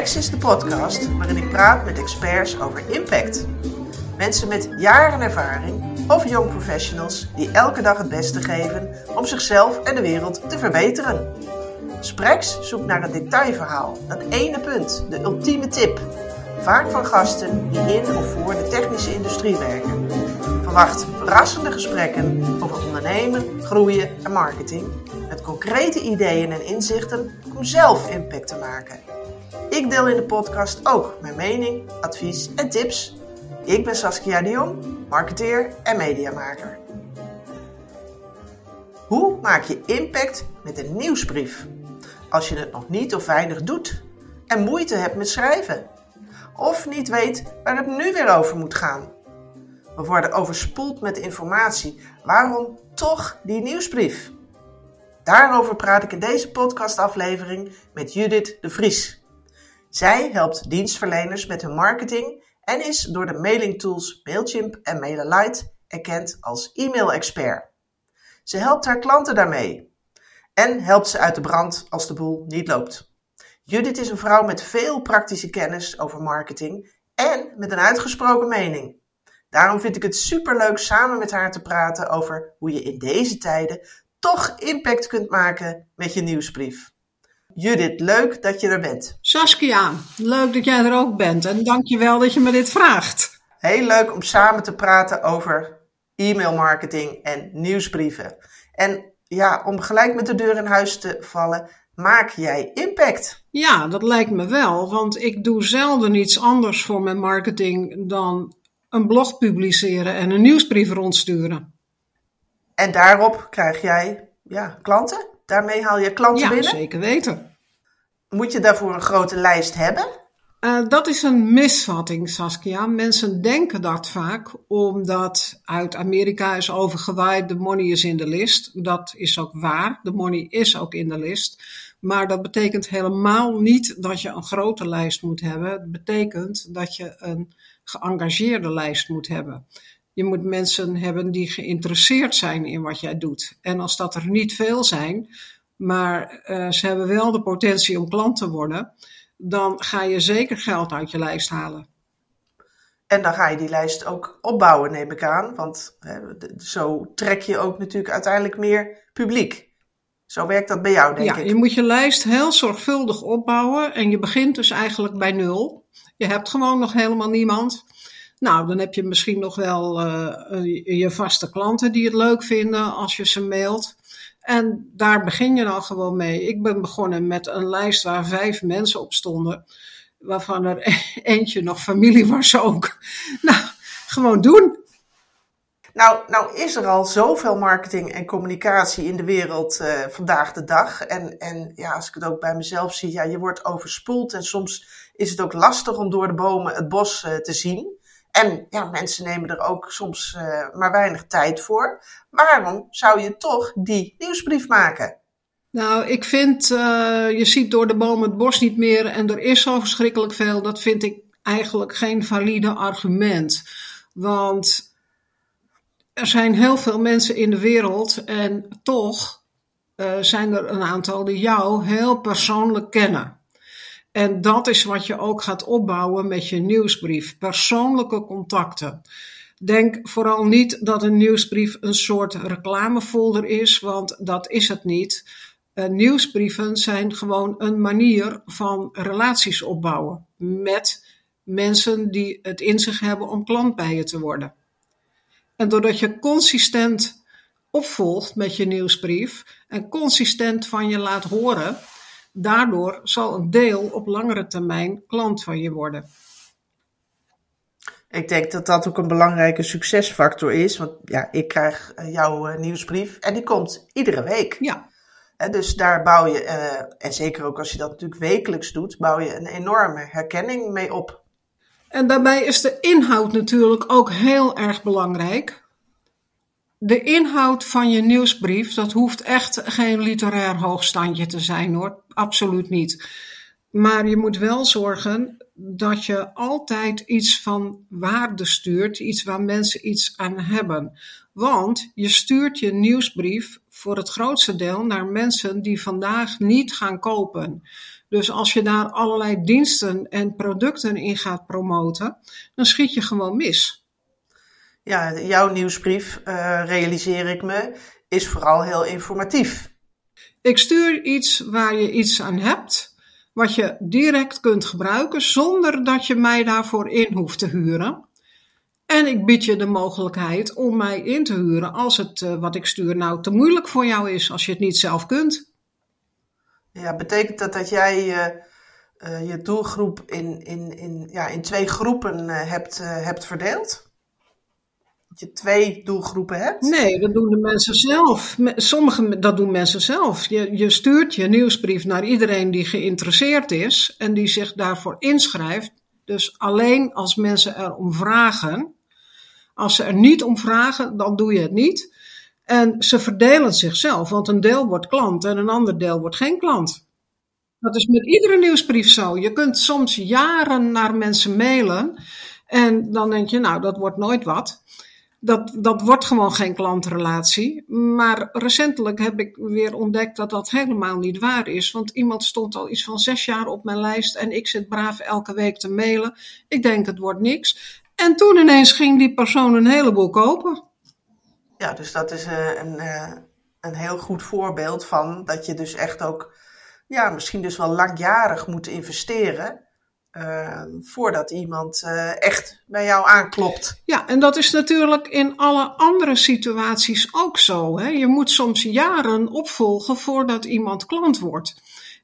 Sprex is de podcast waarin ik praat met experts over impact. Mensen met jaren ervaring of young professionals die elke dag het beste geven om zichzelf en de wereld te verbeteren. Sprex zoekt naar het detailverhaal, dat ene punt, de ultieme tip. Vaak van gasten die in of voor de technische industrie werken. Verwacht verrassende gesprekken over ondernemen, groeien en marketing. Met concrete ideeën en inzichten om zelf impact te maken. Ik deel in de podcast ook mijn mening, advies en tips. Ik ben Saskia de Jong, marketeer en mediamaker. Hoe maak je impact met een nieuwsbrief? Als je het nog niet of weinig doet en moeite hebt met schrijven. Of niet weet waar het nu weer over moet gaan. We worden overspoeld met informatie. Waarom toch die nieuwsbrief? Daarover praat ik in deze podcastaflevering met Judith de Vries. Zij helpt dienstverleners met hun marketing en is door de mailingtools Mailchimp en MailerLite erkend als e-mail-expert. Ze helpt haar klanten daarmee en helpt ze uit de brand als de boel niet loopt. Judith is een vrouw met veel praktische kennis over marketing en met een uitgesproken mening. Daarom vind ik het superleuk samen met haar te praten over hoe je in deze tijden toch impact kunt maken met je nieuwsbrief. Judith, leuk dat je er bent. Saskia, leuk dat jij er ook bent en dankjewel dat je me dit vraagt. Heel leuk om samen te praten over e-mailmarketing en nieuwsbrieven. En ja, om gelijk met de deur in huis te vallen, maak jij impact? Ja, dat lijkt me wel, want ik doe zelden iets anders voor mijn marketing dan een blog publiceren en een nieuwsbrief rondsturen. En daarop krijg jij ja, klanten? Daarmee haal je klanten ja, binnen? Ja, zeker weten. Moet je daarvoor een grote lijst hebben? Uh, dat is een misvatting, Saskia. Mensen denken dat vaak, omdat uit Amerika is overgewaaid, de money is in de list. Dat is ook waar, de money is ook in de list. Maar dat betekent helemaal niet dat je een grote lijst moet hebben. Het betekent dat je een geëngageerde lijst moet hebben. Je moet mensen hebben die geïnteresseerd zijn in wat jij doet. En als dat er niet veel zijn, maar uh, ze hebben wel de potentie om klant te worden, dan ga je zeker geld uit je lijst halen. En dan ga je die lijst ook opbouwen, neem ik aan. Want hè, zo trek je ook natuurlijk uiteindelijk meer publiek. Zo werkt dat bij jou, denk ja, ik. Ja, je moet je lijst heel zorgvuldig opbouwen. En je begint dus eigenlijk bij nul. Je hebt gewoon nog helemaal niemand. Nou, dan heb je misschien nog wel uh, je vaste klanten die het leuk vinden als je ze mailt. En daar begin je dan gewoon mee. Ik ben begonnen met een lijst waar vijf mensen op stonden. Waarvan er eentje nog familie was ook. Nou, gewoon doen. Nou, nou is er al zoveel marketing en communicatie in de wereld uh, vandaag de dag. En, en ja, als ik het ook bij mezelf zie, ja, je wordt overspoeld. En soms is het ook lastig om door de bomen het bos uh, te zien. En ja, mensen nemen er ook soms uh, maar weinig tijd voor. Waarom zou je toch die nieuwsbrief maken? Nou, ik vind, uh, je ziet door de bomen het bos niet meer en er is zo verschrikkelijk veel. Dat vind ik eigenlijk geen valide argument. Want er zijn heel veel mensen in de wereld en toch zijn er een aantal die jou heel persoonlijk kennen. En dat is wat je ook gaat opbouwen met je nieuwsbrief. Persoonlijke contacten. Denk vooral niet dat een nieuwsbrief een soort reclamefolder is, want dat is het niet. Uh, nieuwsbrieven zijn gewoon een manier van relaties opbouwen met mensen die het in zich hebben om klant bij je te worden. En doordat je consistent opvolgt met je nieuwsbrief en consistent van je laat horen, Daardoor zal een deel op langere termijn klant van je worden. Ik denk dat dat ook een belangrijke succesfactor is. Want ja, ik krijg jouw nieuwsbrief en die komt iedere week. Ja. dus daar bouw je, en zeker ook als je dat natuurlijk wekelijks doet, bouw je een enorme herkenning mee op. En daarbij is de inhoud natuurlijk ook heel erg belangrijk. De inhoud van je nieuwsbrief, dat hoeft echt geen literair hoogstandje te zijn hoor, absoluut niet. Maar je moet wel zorgen dat je altijd iets van waarde stuurt, iets waar mensen iets aan hebben. Want je stuurt je nieuwsbrief voor het grootste deel naar mensen die vandaag niet gaan kopen. Dus als je daar allerlei diensten en producten in gaat promoten, dan schiet je gewoon mis. Ja, jouw nieuwsbrief, uh, realiseer ik me, is vooral heel informatief. Ik stuur iets waar je iets aan hebt, wat je direct kunt gebruiken zonder dat je mij daarvoor in hoeft te huren. En ik bied je de mogelijkheid om mij in te huren als het uh, wat ik stuur nou te moeilijk voor jou is, als je het niet zelf kunt. Ja, betekent dat dat jij uh, je doelgroep in, in, in, ja, in twee groepen hebt, hebt verdeeld? Dat je twee doelgroepen hebt? Nee, dat doen de mensen zelf. Sommige, dat doen mensen zelf. Je, je stuurt je nieuwsbrief naar iedereen die geïnteresseerd is en die zich daarvoor inschrijft. Dus alleen als mensen erom vragen. Als ze er niet om vragen, dan doe je het niet. En ze verdelen zichzelf, want een deel wordt klant en een ander deel wordt geen klant. Dat is met iedere nieuwsbrief zo. Je kunt soms jaren naar mensen mailen en dan denk je, nou, dat wordt nooit wat dat, dat wordt gewoon geen klantrelatie. Maar recentelijk heb ik weer ontdekt dat dat helemaal niet waar is. Want iemand stond al iets van zes jaar op mijn lijst en ik zit braaf elke week te mailen. Ik denk het wordt niks. En toen ineens ging die persoon een heleboel kopen. Ja, dus dat is uh, een, uh, een heel goed voorbeeld van dat je dus echt ook, ja, misschien dus wel langjarig moet investeren. Uh, voordat iemand uh, echt bij jou aanklopt. Ja, en dat is natuurlijk in alle andere situaties ook zo. Hè? Je moet soms jaren opvolgen voordat iemand klant wordt.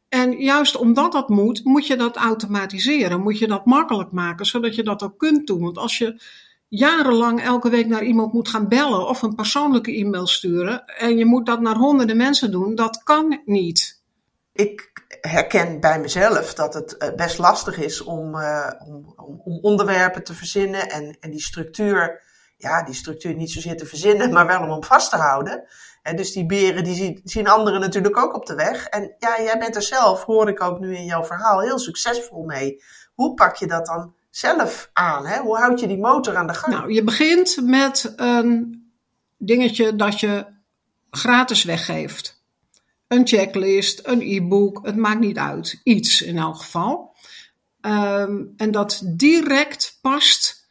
En juist omdat dat moet, moet je dat automatiseren. Moet je dat makkelijk maken, zodat je dat ook kunt doen. Want als je jarenlang elke week naar iemand moet gaan bellen of een persoonlijke e-mail sturen en je moet dat naar honderden mensen doen, dat kan niet. Ik herken bij mezelf dat het eh, best lastig is om, uh, om, om, onderwerpen te verzinnen en, en die structuur, ja, die structuur niet zozeer te verzinnen, maar wel om hem vast te houden. En dus die beren die zien, zien anderen natuurlijk ook op de weg. En ja, jij bent er zelf, hoor ik ook nu in jouw verhaal, heel succesvol mee. Hoe pak je dat dan zelf aan? Hè? Hoe houd je die motor aan de gang? Nou, je begint met een dingetje dat je gratis weggeeft een checklist, een e-book, het maakt niet uit. Iets in elk geval. Um, en dat direct past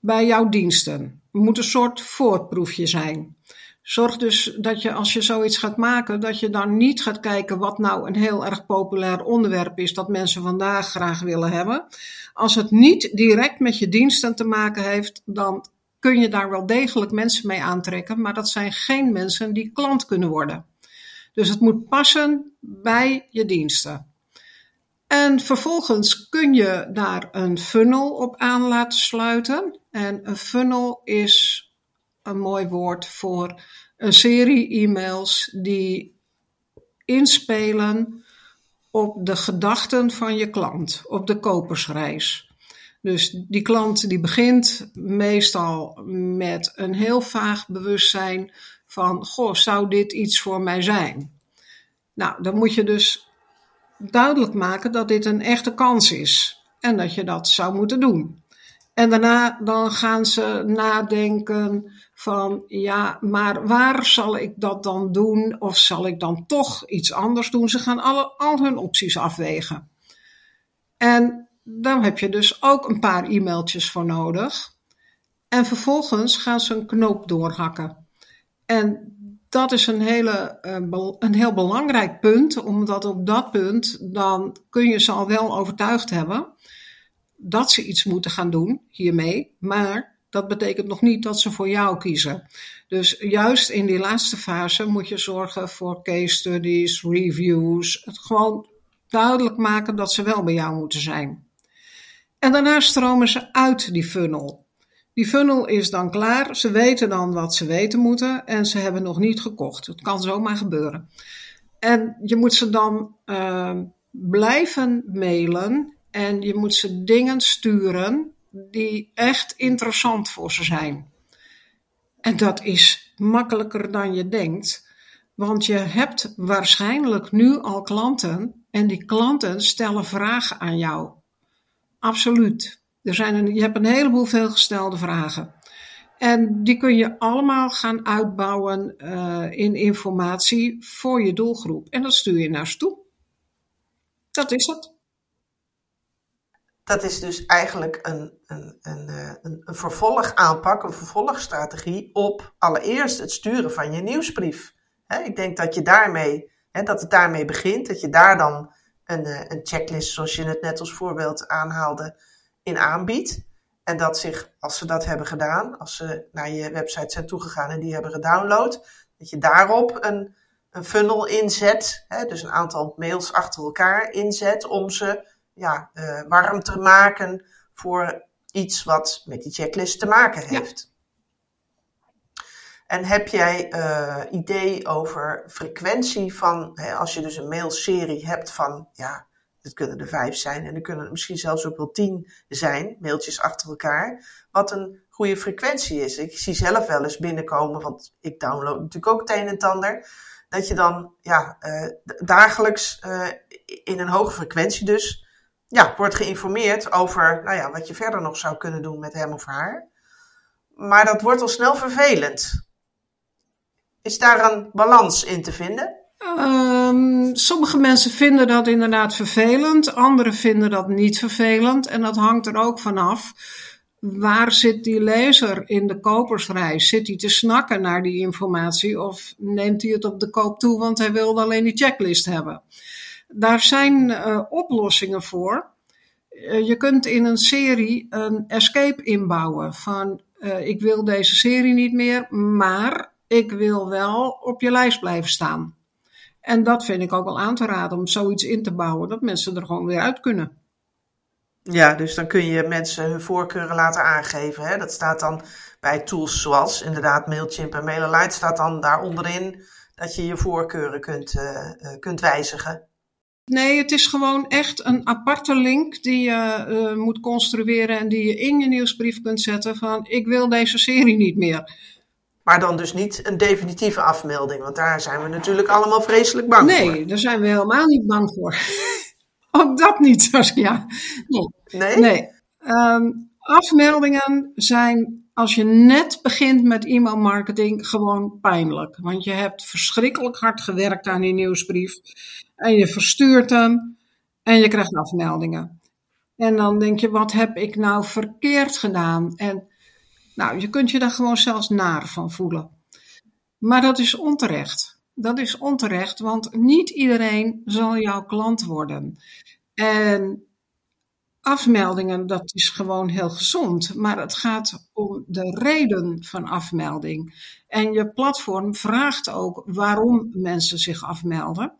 bij jouw diensten. Het moet een soort voorproefje zijn. Zorg dus dat je als je zoiets gaat maken, dat je dan niet gaat kijken wat nou een heel erg populair onderwerp is dat mensen vandaag graag willen hebben. Als het niet direct met je diensten te maken heeft, dan kun je daar wel degelijk mensen mee aantrekken, maar dat zijn geen mensen die klant kunnen worden. Dus het moet passen bij je diensten. En vervolgens kun je daar een funnel op aan laten sluiten. En een funnel is een mooi woord voor een serie e-mails die inspelen op de gedachten van je klant, op de kopersreis. Dus die klant die begint meestal met een heel vaag bewustzijn van, goh, zou dit iets voor mij zijn? Nou, dan moet je dus duidelijk maken dat dit een echte kans is en dat je dat zou moeten doen. En daarna dan gaan ze nadenken van ja, maar waar zal ik dat dan doen? Of zal ik dan toch iets anders doen? Ze gaan alle, al hun opties afwegen. En daar heb je dus ook een paar e-mailtjes voor nodig. En vervolgens gaan ze een knoop doorhakken. En dat is een, hele, eh, een heel belangrijk punt, omdat op dat punt dan kun je ze al wel overtuigd hebben dat ze iets moeten gaan doen hiermee, maar dat betekent nog niet dat ze voor jou kiezen. Dus juist in die laatste fase moet je zorgen voor case studies, reviews, het gewoon duidelijk maken dat ze wel bij jou moeten zijn. En daarna stromen ze uit die funnel. Die funnel is dan klaar. Ze weten dan wat ze weten moeten en ze hebben nog niet gekocht. Het kan zomaar gebeuren. En je moet ze dan uh, blijven mailen en je moet ze dingen sturen die echt interessant voor ze zijn. En dat is makkelijker dan je denkt, want je hebt waarschijnlijk nu al klanten en die klanten stellen vragen aan jou. Absoluut. Er zijn een, je hebt een heleboel veelgestelde vragen. En die kun je allemaal gaan uitbouwen uh, in informatie voor je doelgroep. En dat stuur je naar ze toe. Dat is het. Dat is dus eigenlijk een, een, een, eh, een, een vervolgaanpak, een vervolgstrategie op allereerst het sturen van je nieuwsbrief. ik denk dat je daarmee, dat het daarmee begint, dat je daar dan een, eh, een checklist, zoals je het net als voorbeeld aanhaalde, in aanbiedt. En dat zich, als ze dat hebben gedaan, als ze naar je website zijn toegegaan en die hebben gedownload, dat je daarop een, een funnel inzet, hè, dus een aantal mails achter elkaar inzet om ze ja, uh, warm te maken voor iets wat met die checklist te maken heeft. En heb jij uh, idee over frequentie van, hè, als je dus een mailserie hebt van, ja, het kunnen er vijf zijn en er kunnen er misschien zelfs ook wel tien zijn, mailtjes achter elkaar, wat een goede frequentie is. Ik zie zelf wel eens binnenkomen, want ik download natuurlijk ook het een en het ander, dat je dan ja, uh, dagelijks uh, in een hoge frequentie dus ja, wordt geïnformeerd over nou ja, wat je verder nog zou kunnen doen met hem of haar. Maar dat wordt al snel vervelend. Is daar een balans in te vinden? Um, sommige mensen vinden dat inderdaad vervelend, anderen vinden dat niet vervelend. En dat hangt er ook vanaf. Waar zit die lezer in de kopersreis? Zit hij te snakken naar die informatie of neemt hij het op de koop toe, want hij wilde alleen die checklist hebben? Daar zijn uh, oplossingen voor. Uh, je kunt in een serie een escape inbouwen van uh, ik wil deze serie niet meer, maar ik wil wel op je lijst blijven staan. En dat vind ik ook wel aan te raden om zoiets in te bouwen, dat mensen er gewoon weer uit kunnen. Ja, dus dan kun je mensen hun voorkeuren laten aangeven. Hè? Dat staat dan bij tools zoals inderdaad Mailchimp en MailerLite staat dan daar onderin dat je je voorkeuren kunt, uh, kunt wijzigen. Nee, het is gewoon echt een aparte link die je uh, moet construeren en die je in je nieuwsbrief kunt zetten van ik wil deze serie niet meer. Maar dan dus niet een definitieve afmelding, want daar zijn we natuurlijk allemaal vreselijk bang nee, voor. Nee, daar zijn we helemaal niet bang voor. Ook dat niet, ja. Nee? Nee. nee. Um, afmeldingen zijn als je net begint met e-mailmarketing gewoon pijnlijk. Want je hebt verschrikkelijk hard gewerkt aan die nieuwsbrief. En je verstuurt hem en je krijgt afmeldingen. En dan denk je, wat heb ik nou verkeerd gedaan? En nou, je kunt je daar gewoon zelfs naar van voelen. Maar dat is onterecht. Dat is onterecht, want niet iedereen zal jouw klant worden. En afmeldingen, dat is gewoon heel gezond. Maar het gaat om de reden van afmelding. En je platform vraagt ook waarom mensen zich afmelden.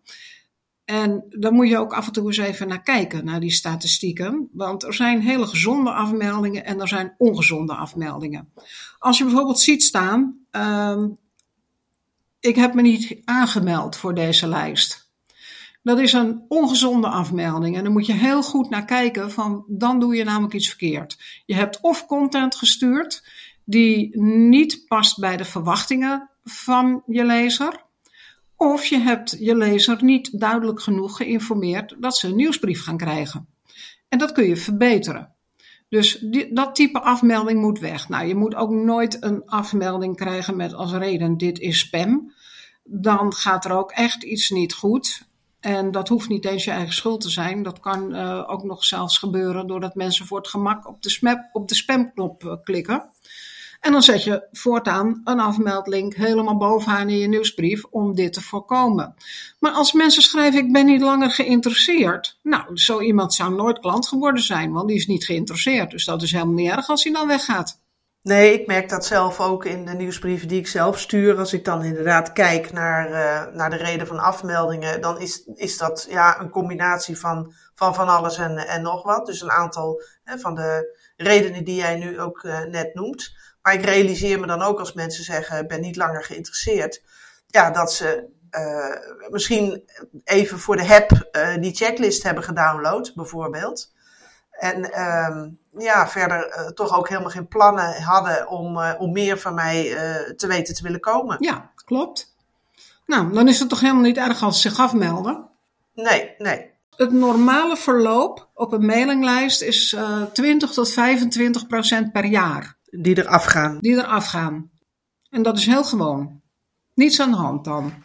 En daar moet je ook af en toe eens even naar kijken, naar die statistieken. Want er zijn hele gezonde afmeldingen en er zijn ongezonde afmeldingen. Als je bijvoorbeeld ziet staan, uh, ik heb me niet aangemeld voor deze lijst. Dat is een ongezonde afmelding en dan moet je heel goed naar kijken van dan doe je namelijk iets verkeerd. Je hebt of content gestuurd die niet past bij de verwachtingen van je lezer. Of je hebt je lezer niet duidelijk genoeg geïnformeerd dat ze een nieuwsbrief gaan krijgen. En dat kun je verbeteren. Dus dat type afmelding moet weg. Nou, je moet ook nooit een afmelding krijgen met als reden dit is spam. Dan gaat er ook echt iets niet goed. En dat hoeft niet eens je eigen schuld te zijn. Dat kan uh, ook nog zelfs gebeuren doordat mensen voor het gemak op de, smap, op de spamknop uh, klikken. En dan zet je voortaan een afmeldlink helemaal bovenaan in je nieuwsbrief om dit te voorkomen. Maar als mensen schrijven ik ben niet langer geïnteresseerd. Nou, zo iemand zou nooit klant geworden zijn, want die is niet geïnteresseerd. Dus dat is helemaal niet erg als hij dan weggaat. Nee, ik merk dat zelf ook in de nieuwsbrieven die ik zelf stuur. Als ik dan inderdaad kijk naar, uh, naar de reden van afmeldingen, dan is, is dat ja, een combinatie van, van van alles en, en nog wat. Dus een aantal hè, van de redenen die jij nu ook uh, net noemt. Maar ik realiseer me dan ook als mensen zeggen, ik ben niet langer geïnteresseerd. Ja, dat ze uh, misschien even voor de heb die checklist hebben gedownload, bijvoorbeeld. En ehm, ja, verder uh, toch ook helemaal geen plannen hadden om, om meer van mij te weten te willen komen. Ja, klopt. Nou, dan is het toch helemaal niet erg als ze zich afmelden? Nee, nee. Het normale verloop op een mailinglijst is 20 tot 25 procent per jaar. Die er afgaan. Die er afgaan. En dat is heel gewoon. Niets aan de hand dan.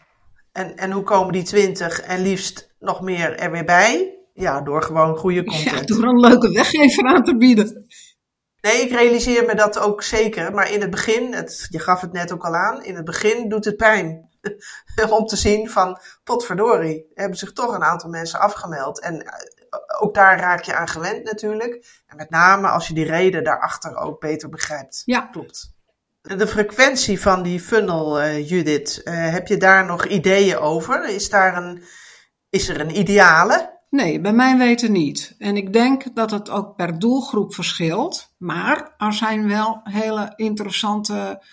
En, en hoe komen die 20 en liefst nog meer er weer bij? Ja, door gewoon goede content. Ja, door een leuke weggever aan te bieden. Nee, ik realiseer me dat ook zeker. Maar in het begin, het, je gaf het net ook al aan, in het begin doet het pijn. Om te zien van, potverdorie, hebben zich toch een aantal mensen afgemeld. En eh, ook daar raak je aan gewend natuurlijk. En met name als je die reden daarachter ook beter begrijpt. Ja. Klopt. De frequentie van die funnel, uh, Judith, uh, heb je daar nog ideeën over? Is, daar een, is er een ideale? Nee, bij mij weten niet. En ik denk dat het ook per doelgroep verschilt. Maar er zijn wel hele interessante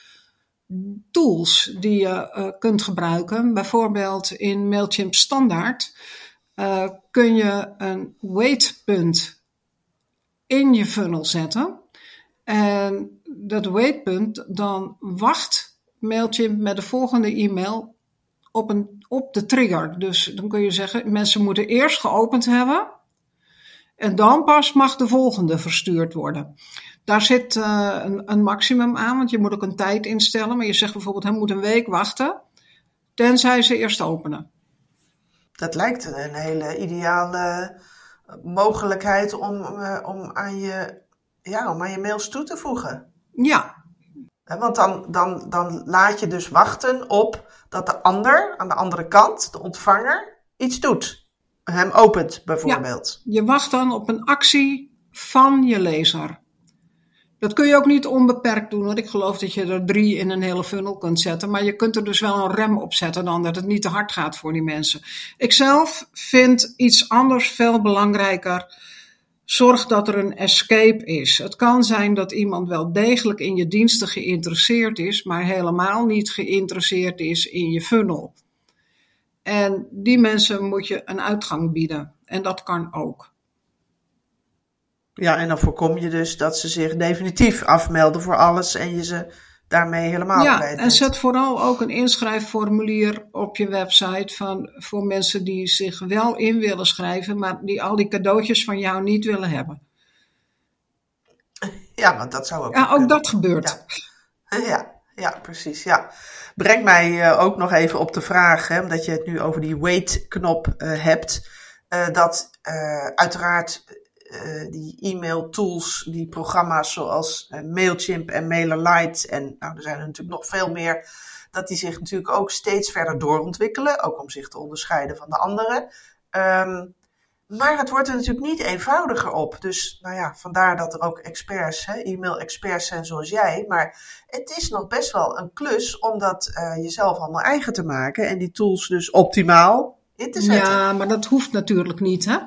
tools die je uh, kunt gebruiken. Bijvoorbeeld in Mailchimp Standaard uh, kun je een waitpunt in je funnel zetten. En dat waitpunt, dan wacht Mailchimp met de volgende e-mail op, een, op de trigger. Dus dan kun je zeggen, mensen moeten eerst geopend hebben. En dan pas mag de volgende verstuurd worden. Daar zit uh, een, een, maximum aan, want je moet ook een tijd instellen. Maar je zegt bijvoorbeeld, hij moet een week wachten, tenzij ze eerst openen. Dat lijkt een hele ideale mogelijkheid om, uh, om, aan, je, ja, om aan je mails toe te voegen. Ja. Want dan, dan, dan laat je dus wachten op dat de ander aan de andere kant, de ontvanger, iets doet. Hem opent bijvoorbeeld. Ja, je wacht dan op een actie van je lezer. Dat kun je ook niet onbeperkt doen, want ik geloof dat je er drie in een hele funnel kunt zetten. Maar je kunt er dus wel een rem op zetten dan dat het niet te hard gaat voor die mensen. Ik zelf vind iets anders veel belangrijker. Zorg dat er een escape is. Het kan zijn dat iemand wel degelijk in je diensten geïnteresseerd is, maar helemaal niet geïnteresseerd is in je funnel. En die mensen moet je een uitgang bieden. En dat kan ook. Ja, en dan voorkom je dus dat ze zich definitief afmelden voor alles en je ze daarmee helemaal ja, kwijt en zet vooral ook een inschrijfformulier op je website van, voor mensen die zich wel in willen schrijven, maar die al die cadeautjes van jou niet willen hebben. Ja, want dat zou ook. Ja, ook dat gebeurt. Ja. ja. Ja, precies. Ja. Breng mij uh, ook nog even op de vraag, hè, omdat je het nu over die wait-knop uh, hebt. Uh, dat uiteraard uh, die e-mail tools, die programma's zoals uh, Mailchimp en MailerLite en nou, er zijn er natuurlijk nog veel meer, dat die zich natuurlijk ook steeds verder doorontwikkelen, ook om zich te onderscheiden van de anderen. Um, maar het wordt er natuurlijk niet eenvoudiger op. Dus nou ja, vandaar dat er ook experts, e-mail-experts zijn zoals jij. Maar het is nog best wel een klus om dat uh, jezelf allemaal eigen te maken en die tools dus optimaal in te zetten. Ja, maar dat hoeft natuurlijk niet, hè?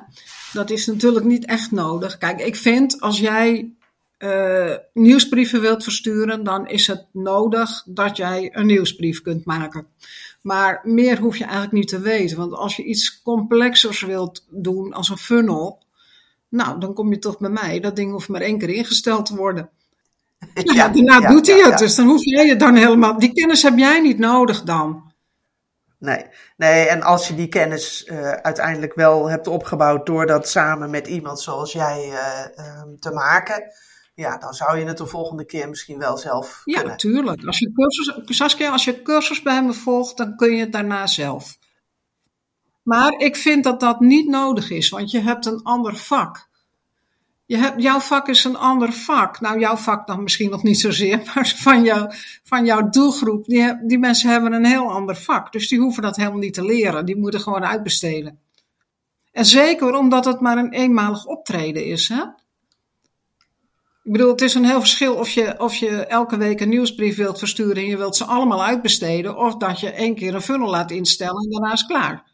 Dat is natuurlijk niet echt nodig. Kijk, ik vind als jij uh, nieuwsbrieven wilt versturen, dan is het nodig dat jij een nieuwsbrief kunt maken. Maar meer hoef je eigenlijk niet te weten. Want als je iets complexers wilt doen als een funnel, nou, dan kom je toch bij mij. Dat ding hoeft maar één keer ingesteld te worden. Ja, ja daarna ja, doet hij ja, het. Dus dan hoef jij je dan helemaal. Die kennis heb jij niet nodig dan. Nee, nee, en als je die kennis uh, uiteindelijk wel hebt opgebouwd door dat samen met iemand zoals jij uh, um, te maken, ja, dan zou je het de volgende keer misschien wel zelf Ja, natuurlijk. Als je cursus, Saskia, als je cursus bij me volgt, dan kun je het daarna zelf. Maar ik vind dat dat niet nodig is, want je hebt een ander vak. Je hebt, jouw vak is een ander vak. Nou, jouw vak dan misschien nog niet zozeer, maar van, jou, van jouw doelgroep. Die, die mensen hebben een heel ander vak. Dus die hoeven dat helemaal niet te leren. Die moeten gewoon uitbesteden. En zeker omdat het maar een eenmalig optreden is. Hè? Ik bedoel, het is een heel verschil of je, of je elke week een nieuwsbrief wilt versturen en je wilt ze allemaal uitbesteden. Of dat je één keer een funnel laat instellen en daarna is klaar.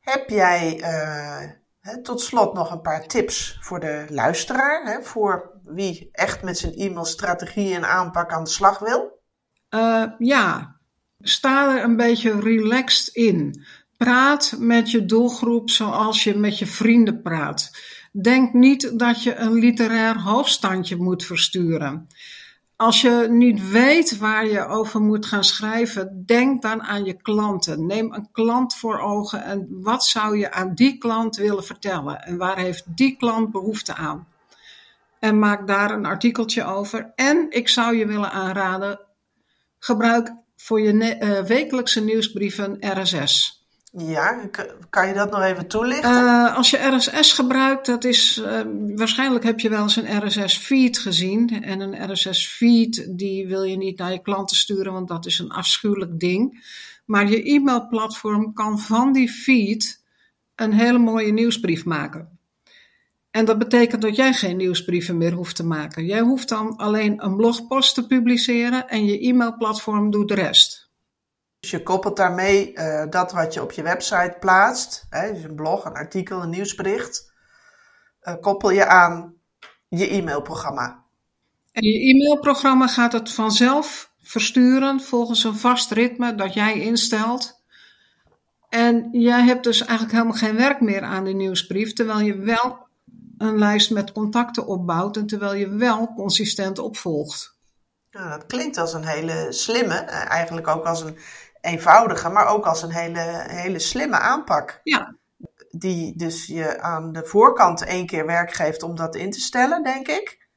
Heb jij uh tot slot nog een paar tips voor de luisteraar, voor wie echt met zijn e-mailstrategie en aanpak aan de slag wil? Uh, ja, sta er een beetje relaxed in. Praat met je doelgroep zoals je met je vrienden praat. Denk niet dat je een literair hoofdstandje moet versturen. Als je niet weet waar je over moet gaan schrijven, denk dan aan je klanten. Neem een klant voor ogen en wat zou je aan die klant willen vertellen? En waar heeft die klant behoefte aan? En maak daar een artikeltje over. En ik zou je willen aanraden, gebruik voor je uh, wekelijkse nieuwsbrieven RSS. Ja, kan je dat nog even toelichten? Uh, als je RSS gebruikt, dat is uh, waarschijnlijk heb je wel eens een RSS feed gezien. En een RSS feed die wil je niet naar je klanten sturen, want dat is een afschuwelijk ding. Maar je e-mailplatform kan van die feed een hele mooie nieuwsbrief maken. En dat betekent dat jij geen nieuwsbrieven meer hoeft te maken. Jij hoeft dan alleen een blogpost te publiceren en je e-mailplatform doet de rest. Dus je koppelt daarmee uh, dat wat je op je website plaatst, hè, dus een blog, een artikel, een nieuwsbericht, uh, koppel je aan je e-mailprogramma. En je e-mailprogramma gaat het vanzelf versturen volgens een vast ritme dat jij instelt. En jij hebt dus eigenlijk helemaal geen werk meer aan de nieuwsbrief, terwijl je wel een lijst met contacten opbouwt en terwijl je wel consistent opvolgt. Nou, dat klinkt als een hele slimme, eh, eigenlijk ook als een eenvoudige, maar ook als een hele, hele slimme aanpak. Ja. Die dus je aan de voorkant één keer werk geeft om dat in te stellen, denk ik.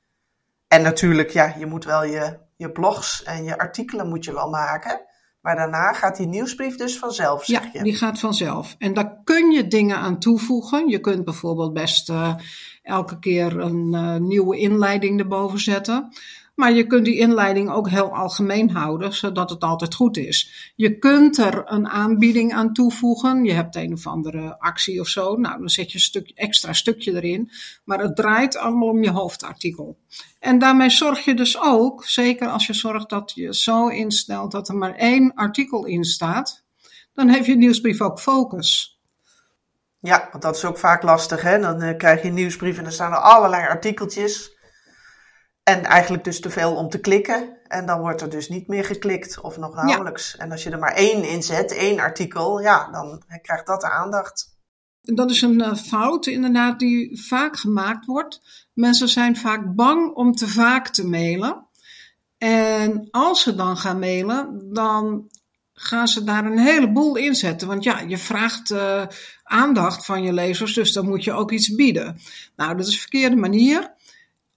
En natuurlijk, ja, je moet wel je, je blogs en je artikelen moet je wel maken. Maar daarna gaat die nieuwsbrief dus vanzelf, zeg ja, die gaat vanzelf. En daar kun je dingen aan toevoegen. Je kunt bijvoorbeeld best uh, elke keer een uh, nieuwe inleiding erboven zetten. Maar je kunt die inleiding ook heel algemeen houden, zodat het altijd goed is. Je kunt er een aanbieding aan toevoegen. Je hebt een of andere actie of zo. Nou, dan zet je een stuk, extra stukje erin. Maar het draait allemaal om je hoofdartikel. En daarmee zorg je dus ook, zeker als je zorgt dat je zo instelt dat er maar één artikel in staat, dan heeft je nieuwsbrief ook focus. Ja, want dat is ook vaak lastig. Hè? Dan uh, krijg je een nieuwsbrief en er staan er allerlei artikeltjes. En eigenlijk dus te veel om te klikken. En dan wordt er dus niet meer geklikt of nog nauwelijks. En als je er maar één in zet, één artikel, ja, dan krijgt dat de aandacht. Dat is een uh, fout inderdaad die vaak gemaakt wordt. Mensen zijn vaak bang om te vaak te mailen. En als ze dan gaan mailen, dan gaan ze daar een heleboel in zetten. Want ja, je vraagt uh, aandacht van je lezers, dus dan moet je ook iets bieden. Nou, dat is de verkeerde manier.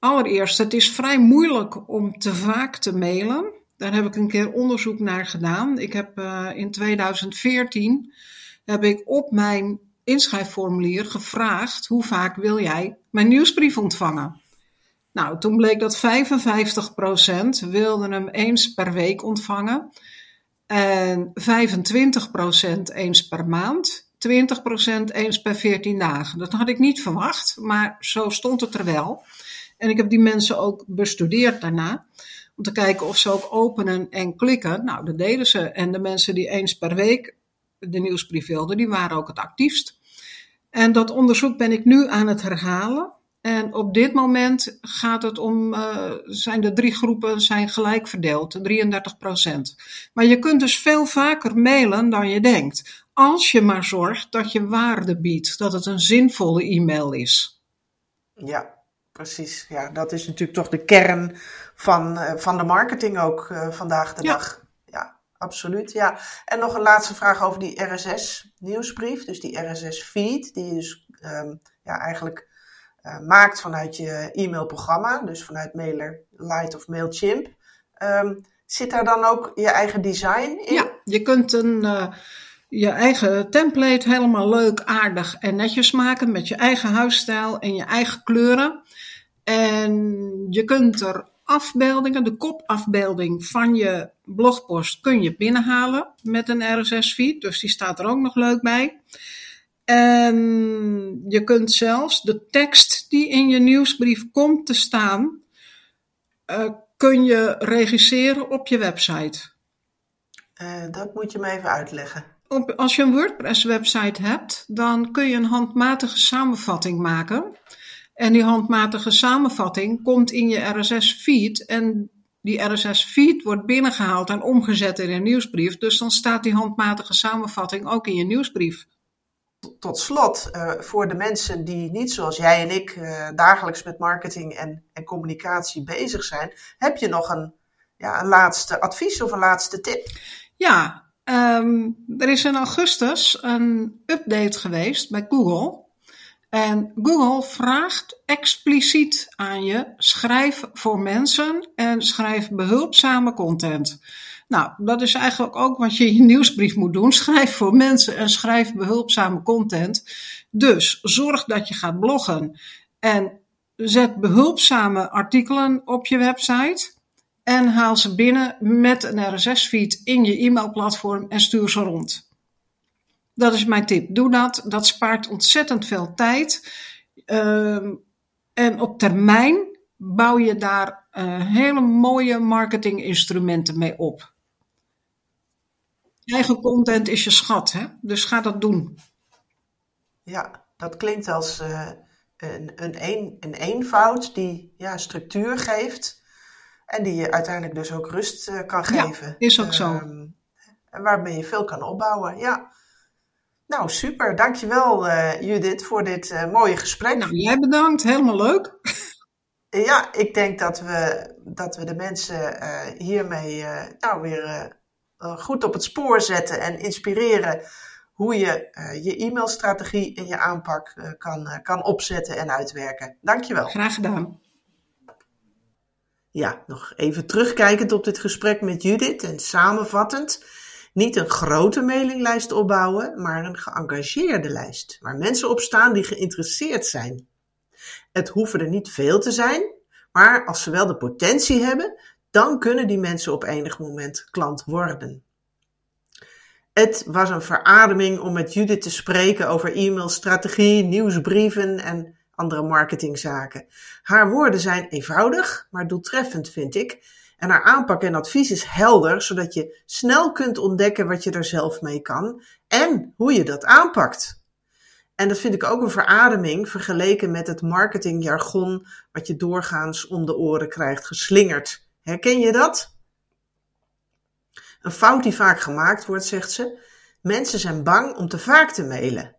Allereerst, het is vrij moeilijk om te vaak te mailen. Daar heb ik een keer onderzoek naar gedaan. Ik heb uh, in 2014 heb ik op mijn inschrijfformulier gevraagd hoe vaak wil jij mijn nieuwsbrief ontvangen. Nou, toen bleek dat 55% wilde hem eens per week ontvangen en 25% eens per maand, 20% eens per 14 dagen. Dat had ik niet verwacht, maar zo stond het er wel. En ik heb die mensen ook bestudeerd daarna. Om te kijken of ze ook openen en klikken. Nou, dat deden ze. En de mensen die eens per week de nieuwsbrief wilden, die waren ook het actiefst. En dat onderzoek ben ik nu aan het herhalen. En op dit moment gaat het om, uh, zijn de drie groepen zijn gelijk verdeeld, 33 procent. Maar je kunt dus veel vaker mailen dan je denkt. Als je maar zorgt dat je waarde biedt, dat het een zinvolle e-mail is. Ja, precies. Ja, dat is natuurlijk toch de kern van, uh, van de marketing ook uh, vandaag de ja. dag. Ja, absoluut. Ja. En nog een laatste vraag over die RSS-nieuwsbrief. Dus die RSS-feed, die je dus um, ja, eigenlijk uh, maakt vanuit je e-mailprogramma. Dus vanuit Mailer Lite of Mailchimp. Um, zit daar dan ook je eigen design in? Ja, je kunt een je eigen template helemaal leuk, aardig en netjes maken met je eigen huisstijl en je eigen kleuren. En je kunt er afbeeldingen, de kopafbeelding van je blogpost kun je binnenhalen met een RSS-feed. Dus die staat er ook nog leuk bij. En je kunt zelfs de tekst die in je nieuwsbrief komt te staan, uh, kun je regisseren op je website. Uh, dat moet je me even uitleggen. Op, als je een WordPress-website hebt, dan kun je een handmatige samenvatting maken. En die handmatige samenvatting komt in je RSS-feed. En die RSS-feed wordt binnengehaald en omgezet in een nieuwsbrief. Dus dan staat die handmatige samenvatting ook in je nieuwsbrief. Tot slot, uh, voor de mensen die niet zoals jij en ik uh, dagelijks met marketing en, en, communicatie bezig zijn, heb je nog een, ja, een laatste advies of een laatste tip? Ja, um, er is in augustus een update geweest bij Google. En Google vraagt expliciet aan je: schrijf voor mensen en schrijf behulpzame content. Nou, dat is eigenlijk ook wat je in je nieuwsbrief moet doen. Schrijf voor mensen en schrijf behulpzame content. Dus zorg dat je gaat bloggen en zet behulpzame artikelen op je website. En haal ze binnen met een RSS-feed in je e-mailplatform en stuur ze rond. Dat is mijn tip. Doe dat. Dat spaart ontzettend veel tijd. Ehm, en op termijn bouw je daar uh, hele mooie marketinginstrumenten mee op. Eigen content is je schat, hè? dus ga dat doen. Ja, dat klinkt als uh, een, een, een, een eenvoud die ja, structuur geeft en die je uiteindelijk dus ook rust uh, kan geven. Ja, is ook zo. Um, waarmee je veel kan opbouwen, ja. Nou, super. Dankjewel uh, Judith voor dit uh, mooie gesprek. Nou, jij bedankt. Helemaal leuk. ja, ik denk dat we, dat we de mensen hiermee nou, weer goed op het spoor zetten en inspireren hoe je je e-mailstrategie en je aanpak kan, kan opzetten en uitwerken. Dankjewel. Graag gedaan. Ja, nog even terugkijkend op dit gesprek met Judith en samenvattend. Niet een grote mailinglijst opbouwen, maar een geëngageerde lijst, waar mensen op staan die geïnteresseerd zijn. Het hoeven er niet veel te zijn, maar als ze wel de potentie hebben, dan kunnen die mensen op enig moment klant worden. Het was een verademing om met Judith te spreken over e-mailstrategie, nieuwsbrieven en andere marketingzaken. Haar woorden zijn eenvoudig, maar doeltreffend, vind ik. En haar aanpak en advies is helder, zodat je snel kunt ontdekken wat je er zelf mee kan en hoe je dat aanpakt. En dat vind ik ook een verademing vergeleken met het marketingjargon wat je doorgaans om de oren krijgt geslingerd. Herken je dat? Een fout die vaak gemaakt wordt, zegt ze. Mensen zijn bang om te vaak te mailen.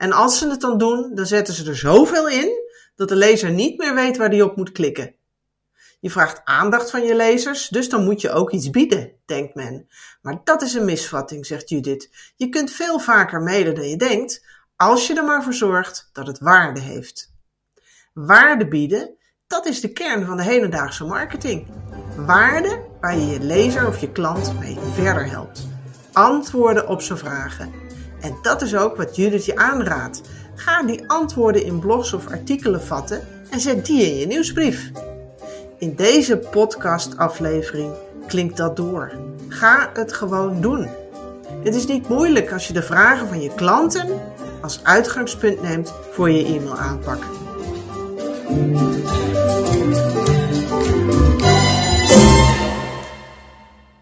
En als ze het dan doen, dan zetten ze er zoveel in dat de lezer niet meer weet waar die op moet klikken. Je vraagt aandacht van je lezers, dus dan moet je ook iets bieden, denkt men. Maar dat is een misvatting, zegt Judith. Je kunt veel vaker mailen dan je denkt, als je er maar voor zorgt dat het waarde heeft. Waarde bieden, dat is de kern van de hedendaagse marketing. Waarde waar je je lezer of je klant mee verder helpt. Antwoorden op zijn vragen. En dat is ook wat Judith je aanraadt. Ga die antwoorden in blogs of artikelen vatten en zet die in je nieuwsbrief. In deze podcastaflevering klinkt dat door. Ga het gewoon doen. Het is niet moeilijk als je de vragen van je klanten als uitgangspunt neemt voor je e-mailaanpak.